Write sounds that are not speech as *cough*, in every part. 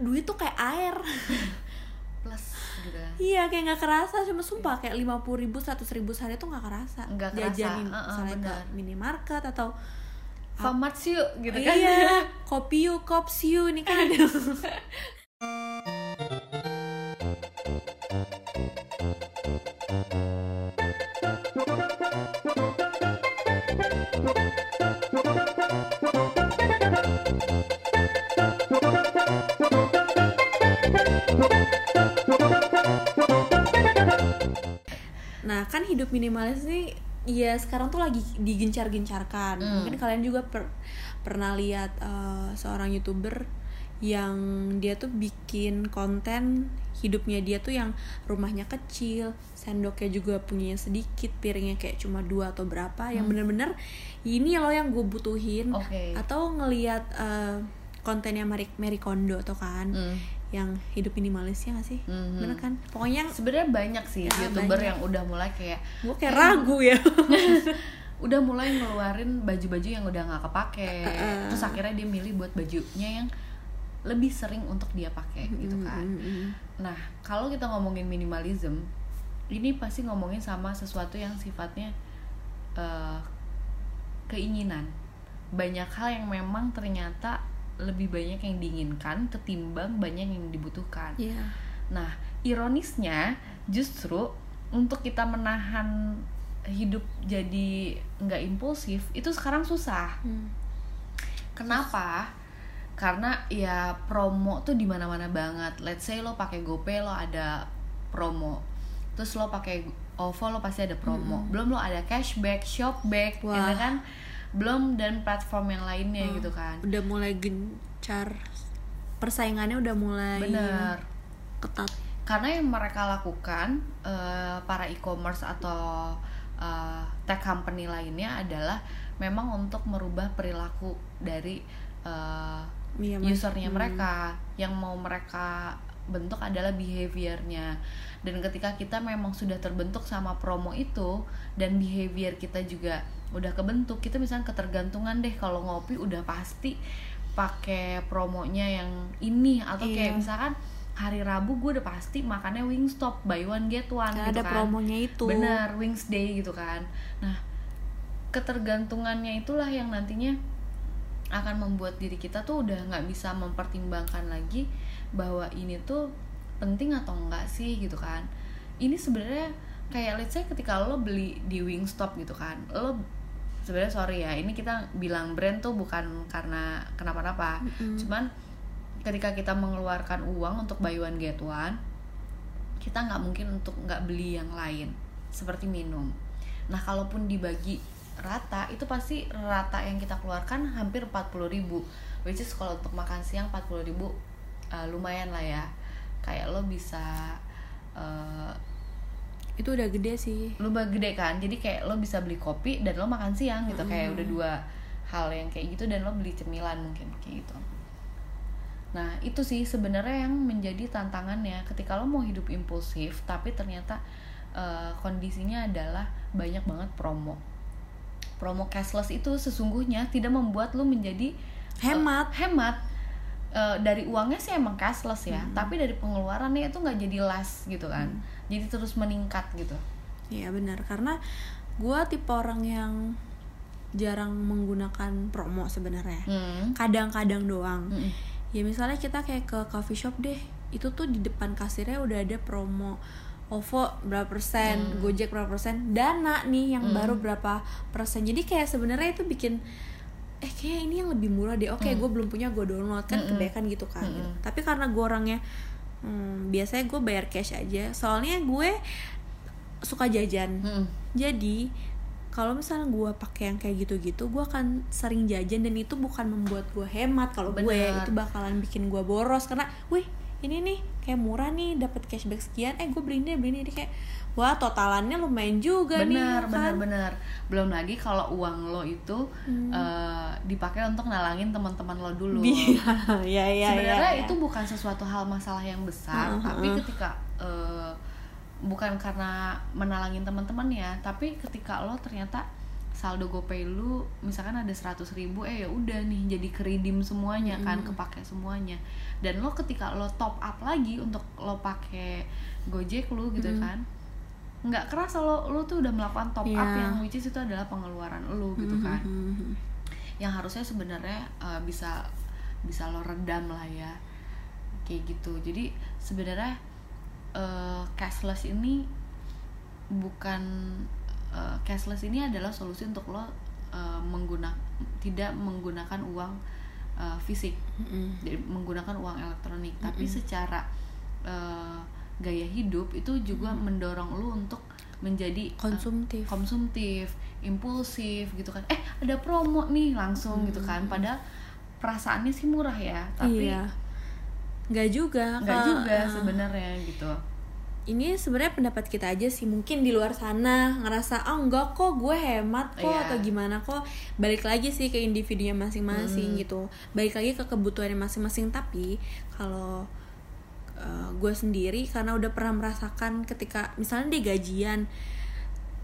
duit tuh kayak air. *laughs* Plus gitu ya iya kayak nggak kerasa. Cuma sumpah kayak lima puluh ribu seratus ribu sehari tuh nggak kerasa. Nggak kerasa, jajanin uh-uh, misalnya ke minimarket atau Famats yuk gitu kan. iya kopi yuk kops yuk ini kan *laughs* ada Nah kan hidup minimalis nih ya sekarang tuh lagi digencar-gencarkan. Hmm. Mungkin kalian juga per- pernah lihat eh, seorang youtuber yang dia tuh bikin konten hidupnya dia tuh yang rumahnya kecil, sendoknya juga punya sedikit, piringnya kayak cuma dua atau berapa, yang bener-bener ini loh yang gue butuhin. Oke. Atau ngelihat eh, kontennya Marie, Marie Kondo tuh kan, Hmm. Yang hidup minimalisnya gak sih? Mhm. Bener kan? Pokoknya sebenarnya banyak sih Ya, youtuber banyak. yang udah mulai kayak gue kayak ragu ya *laughs* udah mulai ngeluarin baju-baju yang udah nggak kepake Uh-uh. terus akhirnya dia milih buat bajunya yang lebih sering untuk dia pakai gitu kan Mm-mm. nah kalau kita ngomongin minimalism ini pasti ngomongin sama sesuatu yang sifatnya eh, keinginan banyak hal yang memang ternyata lebih banyak yang diinginkan ketimbang banyak yang dibutuhkan Iya. Nah, ironisnya justru untuk kita menahan hidup jadi nggak impulsif itu sekarang susah. Hmm. Kenapa? Karena ya promo tuh di mana-mana banget. Let's say lo pakai GoPay lo ada promo. Terus lo pakai OVO lo pasti ada promo. Belum lo ada cashback, shopback, Wah. gitu kan? Belum dan platform yang lainnya gitu kan. Udah mulai gencar persaingannya udah mulai Bener. ketat. karena yang mereka lakukan eh, para e-commerce atau eh, tech company lainnya adalah memang untuk merubah perilaku dari Iya, Mas. usernya Hmm. mereka yang mau mereka bentuk adalah behaviornya dan ketika kita memang sudah terbentuk sama promo itu dan behavior kita juga udah kebentuk. Kita misalnya ketergantungan deh. Kalau ngopi udah pasti pakai promonya yang ini. Atau kayak Iya. misalkan hari Rabu gue udah pasti makannya Wingstop buy one get one gitu ada kan. promonya itu. bener Wings Day gitu kan. Nah ketergantungannya itulah yang nantinya akan membuat diri kita tuh udah nggak bisa mempertimbangkan lagi bahwa ini tuh penting atau enggak sih gitu kan. Ini sebenarnya kayak let's say ketika lo beli di Wingstop gitu kan lo sebenarnya sorry ya ini kita bilang brand tuh bukan karena kenapa-napa. Mm-mm. cuman ketika kita mengeluarkan uang untuk buy one get one kita nggak mungkin untuk nggak beli yang lain seperti minum. Nah kalaupun dibagi rata itu pasti rata yang kita keluarkan hampir 40.000 ribu which is kalau untuk makan siang 40.000 ribu uh, lumayan lah ya. Kayak lo bisa uh, Itu udah gede sih. lu gede kan jadi kayak lo bisa beli kopi dan lo makan siang gitu kayak Mm. udah dua hal yang kayak gitu dan lo beli cemilan mungkin kayak gitu nah itu sih sebenarnya yang menjadi tantangannya ketika lo mau hidup impulsif tapi ternyata eh, kondisinya adalah banyak banget promo promo cashless itu sesungguhnya tidak membuat lo menjadi eh, Hemat. hemat Eh, dari uangnya sih emang cashless ya tapi dari pengeluarannya itu nggak jadi less gitu kan jadi terus meningkat gitu Iya benar karena gue tipe orang yang jarang menggunakan promo sebenarnya. Hmm. Kadang-kadang doang. Mm-mm. Ya misalnya kita kayak ke coffee shop deh, itu tuh di depan kasirnya udah ada promo OVO berapa persen, Gojek berapa persen, Dana nih yang baru berapa persen. Jadi kayak sebenarnya itu bikin eh kayak ini yang lebih murah deh. Oke, gue belum punya, gue download kan kebanyakan gitu kan. gitu. Tapi karena gue orangnya hmm, biasanya gue bayar cash aja. Soalnya gue suka jajan. Jadi kalau misalnya gue pakai yang kayak gitu-gitu, gue akan sering jajan dan itu bukan membuat gue hemat. Kalau gue itu bakalan bikin gue boros karena, wih ini nih kayak murah nih, dapat cashback sekian. Eh gue beli ini, beli ini Jadi kayak, wah totalannya lumayan juga nih. benar ya benar kan? benar belum lagi kalau uang lo itu Hmm. eh, dipakai untuk nalangin teman-teman lo dulu Iya, ya ya. sebenarnya ya, ya. itu bukan sesuatu hal masalah yang besar Heeh, tapi ketika eh, bukan karena menalangin teman-teman ya tapi ketika lo ternyata saldo GoPay lu misalkan ada 100 ribu eh ya udah nih jadi keridim semuanya kan kepake semuanya. Dan lo ketika lo top up lagi untuk lo pakai Gojek lu gitu kan nggak kerasa lo lo tuh udah melakukan top up Iya. yang which is itu adalah pengeluaran lo gitu kan. Mhm. yang harusnya sebenarnya uh, bisa bisa lo redam lah ya kayak gitu. Jadi sebenarnya uh, cashless ini bukan uh, cashless ini adalah solusi untuk lo uh, mengguna tidak menggunakan uang uh, fisik Mhm. jadi menggunakan uang elektronik tapi secara uh, gaya hidup itu juga mendorong lo untuk menjadi uh, konsumtif konsumtif, impulsif gitu kan. Eh, ada promo nih langsung gitu kan. Padahal perasaannya sih murah ya, tapi iya nggak juga nggak juga Eh, sebenarnya gitu. Ini sebenarnya pendapat kita aja sih mungkin di luar sana ngerasa ah enggak kok gue hemat kok Iya. atau gimana kok balik lagi sih ke individunya masing-masing Hmm. gitu balik lagi ke kebutuhannya masing-masing tapi kalau uh, gue sendiri karena udah pernah merasakan ketika misalnya di gajian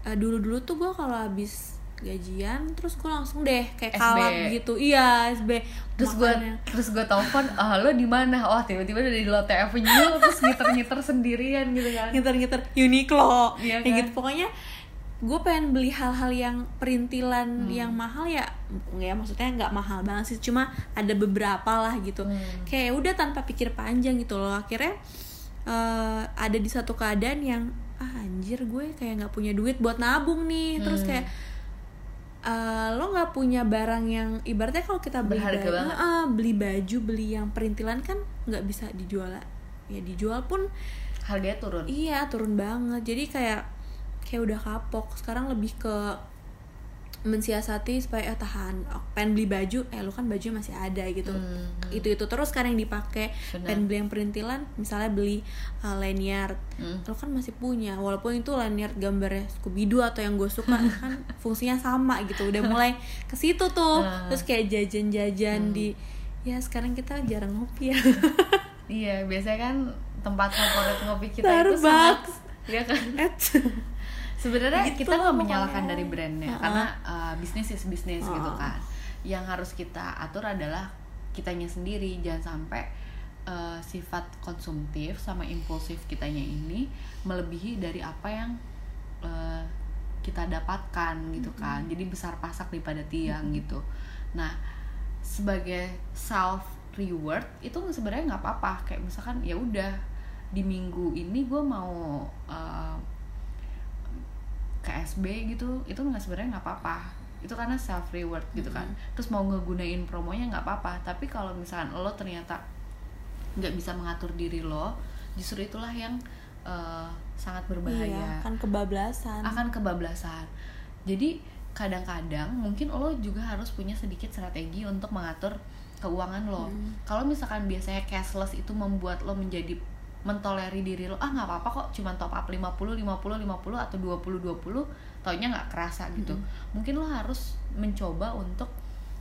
uh, dulu-dulu tuh gue kalau habis gajian terus gue langsung deh kayak kalap gitu iya SB Terus gue terus gue telepon, ah lo di mana? Oh tiba-tiba udah di Lotte Avenue terus ngiter-ngiter sendirian gitu kan. ngiter-ngiter Uniqlo Iya kan? gitu pokoknya gue pengen beli hal-hal yang perintilan Hmm. yang mahal ya nggak ya maksudnya nggak mahal banget sih cuma ada beberapa lah gitu Hmm. kayak udah tanpa pikir panjang gitu loh akhirnya eh, ada di satu keadaan yang ah anjir gue kayak nggak punya duit buat nabung nih terus Hmm. kayak eh, lo nggak punya barang yang ibaratnya kalau kita beli Berharga baju, banget. eh, beli baju beli yang perintilan kan nggak bisa dijual ya dijual pun Harganya turun. Iya turun banget. Jadi kayak kayak udah kapok. Sekarang lebih ke mensiasati supaya eh, tahan. Oh, pengen beli baju, eh lu kan baju masih ada gitu. Hmm. Itu itu terus sekarang yang dipakai. Pengen beli yang perintilan, misalnya beli uh, lanyard. Hmm. Lu kan masih punya, walaupun itu lanyard gambarnya Scooby Doo atau yang gue suka *laughs* kan fungsinya sama gitu. Udah mulai ke situ tuh. Hmm. Terus kayak jajan-jajan di ya sekarang kita jarang ngopi ya. Iya, biasanya kan tempat favorit ngopi kita itu Starbucks. sangat Iya kan? Sebenarnya Gitu kita nggak menyalahkan dari brandnya Ha-ha. karena uh, bisnis is bisnis gitu Ha-ha. kan. Yang harus kita atur adalah kitanya sendiri. Jangan sampai uh, sifat konsumtif sama impulsif kitanya ini melebihi dari apa yang uh, kita dapatkan gitu kan. Jadi besar pasak daripada tiang gitu. Nah sebagai self reward itu sebenarnya nggak apa-apa. Kayak misalkan ya udah di minggu ini gue mau uh, ke SB gitu itu nggak sebenarnya nggak apa-apa itu karena self reward gitu kan terus mau ngegunain promonya nggak apa-apa tapi kalau misalkan lo ternyata nggak bisa mengatur diri lo justru itulah yang uh, sangat berbahaya Iya, kan kebablasan. akan kebablasan. Jadi kadang-kadang mungkin lo juga harus punya sedikit strategi untuk mengatur keuangan lo. Kalau misalkan biasanya cashless itu membuat lo menjadi mentoleri diri lo, ah nggak apa-apa kok, cuma top up 50 50 50 atau 20 20, taunya nggak kerasa gitu. Mungkin lo harus mencoba untuk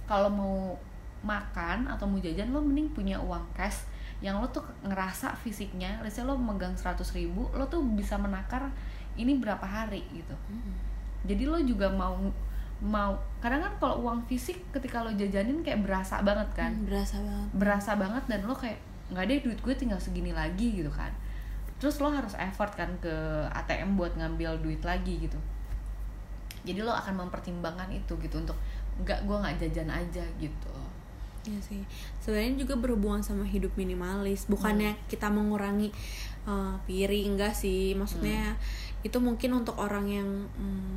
kalau mau makan atau mau jajan lo mending punya uang cash yang lo tuh ngerasa fisiknya, say lo megang 100 ribu, lo tuh bisa menakar ini berapa hari gitu. Jadi lo juga mau mau kadang kan kalau uang fisik ketika lo jajanin kayak berasa banget kan, Hmm, berasa banget. berasa banget dan lo kayak nggak deh duit gue tinggal segini lagi gitu kan. Terus lo harus effort kan ke ATM buat ngambil duit lagi gitu. Jadi lo akan mempertimbangkan itu gitu untuk nggak gue nggak jajan aja gitu. Iya sih. Sebenarnya juga berhubungan sama hidup minimalis. Bukannya Hmm. kita mengurangi uh, piring enggak sih. Maksudnya Hmm. itu mungkin untuk orang yang mm,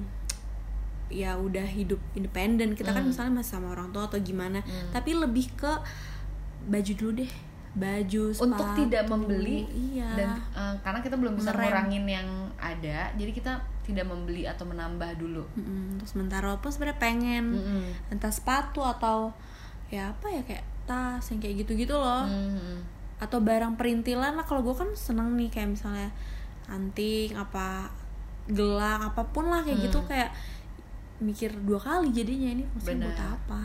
ya udah hidup independen. Kita kan Hmm. misalnya masih sama orang tua atau gimana. Hmm. Tapi lebih ke baju dulu deh. Baju, untuk sepatu. tidak membeli iya. dan uh, karena kita belum bisa ngurangin yang ada jadi kita tidak membeli atau menambah dulu Mm-mm. Terus sementara walaupun sebenarnya pengen Mm-mm. entah sepatu atau ya apa ya kayak tas yang kayak gitu-gitu loh. Mm-mm. atau barang perintilan lah kalau gue kan seneng nih kayak misalnya anting apa gelang apa pun lah kayak gitu Hmm. kayak mikir dua kali jadinya ini fungsinya buat apa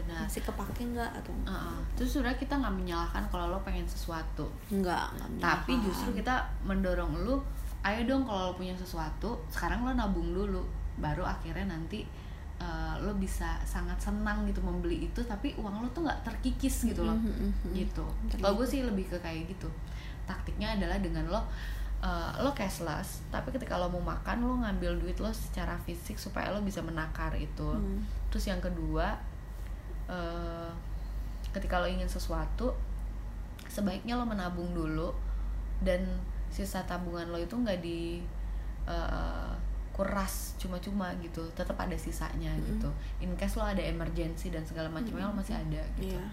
benar. Masih kepake nggak atau Uh-uh. terus sudah kita nggak menyalahkan kalau lo pengen sesuatu. Enggak tapi justru kita mendorong lu ayo dong kalau lo punya sesuatu sekarang lo nabung dulu baru akhirnya nanti uh, lo bisa sangat senang gitu membeli itu tapi uang lo tuh nggak terkikis gitu loh. Mhm, mhm. gitu. Kalau gue sih lebih ke kayak gitu. Taktiknya adalah dengan lo uh, lo cashless tapi ketika lo mau makan lo ngambil duit lo secara fisik supaya lo bisa menakar itu. Hmm. terus yang kedua uh, ketika lo ingin sesuatu sebaiknya lo menabung dulu dan sisa tabungan lo itu nggak di uh, kuras cuma-cuma gitu tetap ada sisanya gitu in case lo ada emergency dan segala macamnya lo masih ada gitu Iya.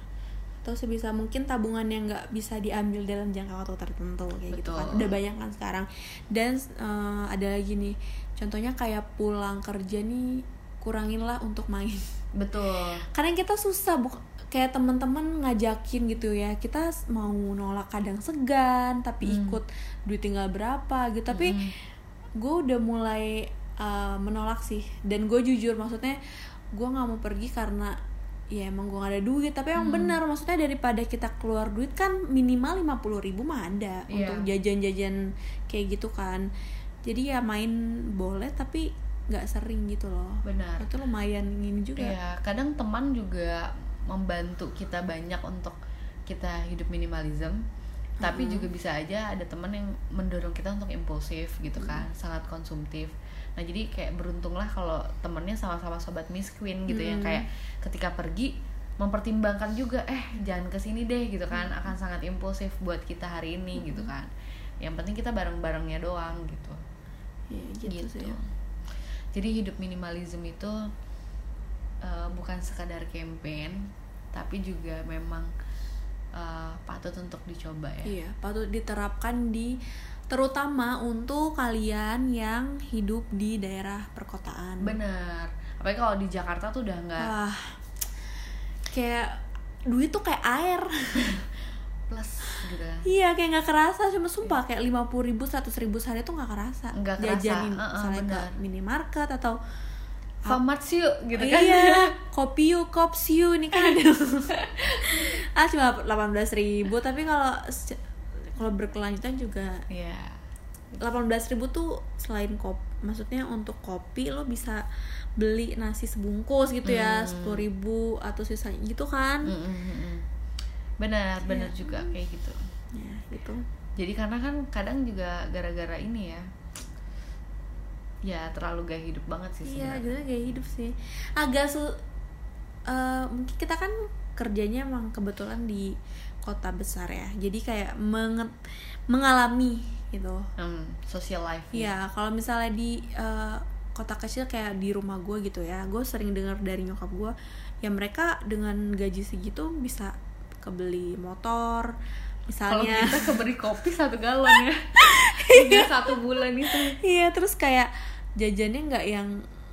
Atau sebisa mungkin tabungan yang nggak bisa diambil dalam jangka waktu tertentu kayak gitu kan. Betul. Udah banyak kan sekarang. Dan eh, ada lagi nih, contohnya kayak pulang kerja nih kuranginlah untuk main. betul Karena kita susah buk kayak teman-teman ngajakin gitu ya. Kita mau nolak kadang segan, tapi Hmm. ikut duit tinggal berapa gitu. Tapi Mm-mm. gue udah mulai uh, menolak sih dan gue jujur maksudnya gue nggak mau pergi karena ya emang gue gak ada duit tapi emang Hmm. benar maksudnya daripada kita keluar duit kan minimal 50.000 ribu mah ada Iya. untuk jajan-jajan kayak gitu kan jadi ya main boleh tapi nggak sering gitu loh. Benar. Itu lumayan ini juga. Iya, kadang teman juga membantu kita banyak untuk kita hidup minimalism. Tapi juga bisa aja ada teman yang mendorong kita untuk impulsif gitu kan, sangat konsumtif. Nah, jadi kayak beruntunglah kalau temennya sama-sama sobat Miss Queen gitu yang Mm. kayak ketika pergi mempertimbangkan juga eh jangan ke sini deh gitu kan. Akan sangat impulsif buat kita hari ini gitu kan. Yang penting kita bareng-barengnya doang gitu. Ya, gitu, gitu. sih Jadi hidup minimalism itu uh, bukan sekadar campaign, tapi juga memang uh, patut untuk dicoba ya. iya patut diterapkan di terutama untuk kalian yang hidup di daerah perkotaan Bener. Apalagi kalau di Jakarta tuh udah nggak Wah, kayak duit tuh kayak air. *laughs* plus gitu kan. iya, kayak nggak kerasa. Cuma sumpah kayak lima puluh ribu, seratus ribu sehari tuh nggak kerasa. Nggak kerasa, Jajanin uh-uh, misalnya benar. ke minimarket atau Famats yuk gitu kan. Iya, *laughs* kopi yuk, kops yuk, ini kan ada. *laughs* ah cuma delapan belas ribu, tapi kalau kalau berkelanjutan juga Iya. 18.000 ribu tuh selain kopi maksudnya untuk kopi lo bisa beli nasi sebungkus gitu ya Hmm. sepuluh ribu atau sisanya gitu kan Mm, mm, mm, mm. Benar, benar Iya. juga kayak gitu. ya gitu Jadi karena kan kadang juga gara-gara ini ya. Ya terlalu gaya hidup banget sih iya gitu gaya hidup sih agak su eh, mungkin kita kan kerjanya emang kebetulan di kota besar ya jadi kayak menget mengalami gitu Hmm, social life. Iya, kalau misalnya di eh, kota kecil kayak di rumah gue gitu ya, gue sering dengar dari nyokap gue, ya mereka dengan gaji segitu bisa kebeli motor, Kalau misalnya. kita keberi *laughs* kopi satu galon ya, tiga satu bulan itu. Iya, terus kayak jajannya nggak yang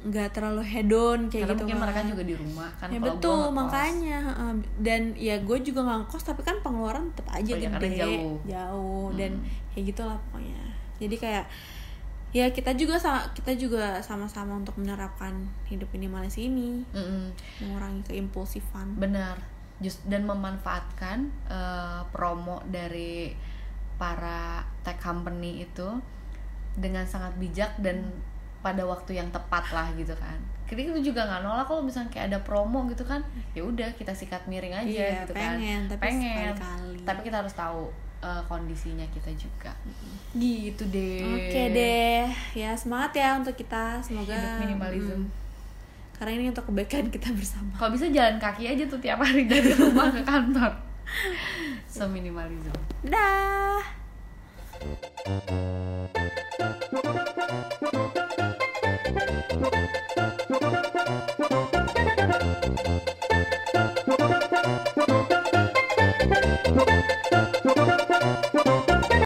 nggak terlalu hedon kayak Karena gitu mungkin kan. mereka juga di rumah kan. ya kalau betul gua makanya dan ya gue juga nggak ngekos tapi kan pengeluaran tetap aja Oh gede karena jauh. jauh dan Hmm. kayak gitulah pokoknya jadi kayak ya kita juga sama kita juga sama-sama untuk menerapkan hidup minimalis ini Mm-mm. mengurangi keimpulsifan Benar. Just, dan memanfaatkan eh, promo dari para tech company itu dengan sangat bijak dan pada waktu yang tepat lah gitu kan. Jadi itu juga nggak nolak kalau misalnya kayak ada promo gitu kan, ya udah kita sikat miring aja Iya, gitu kan. pengen, tapi pengen. sekali-kali. Tapi kita harus tahu eh, kondisinya kita juga. Gitu deh. oke deh ya semangat ya untuk kita semoga Hidup minimalism. mm, karena ini untuk kebaikan kita bersama Kalau bisa jalan kaki aja tuh tiap hari dari rumah ke kantor. So minimalism. dah Thank you.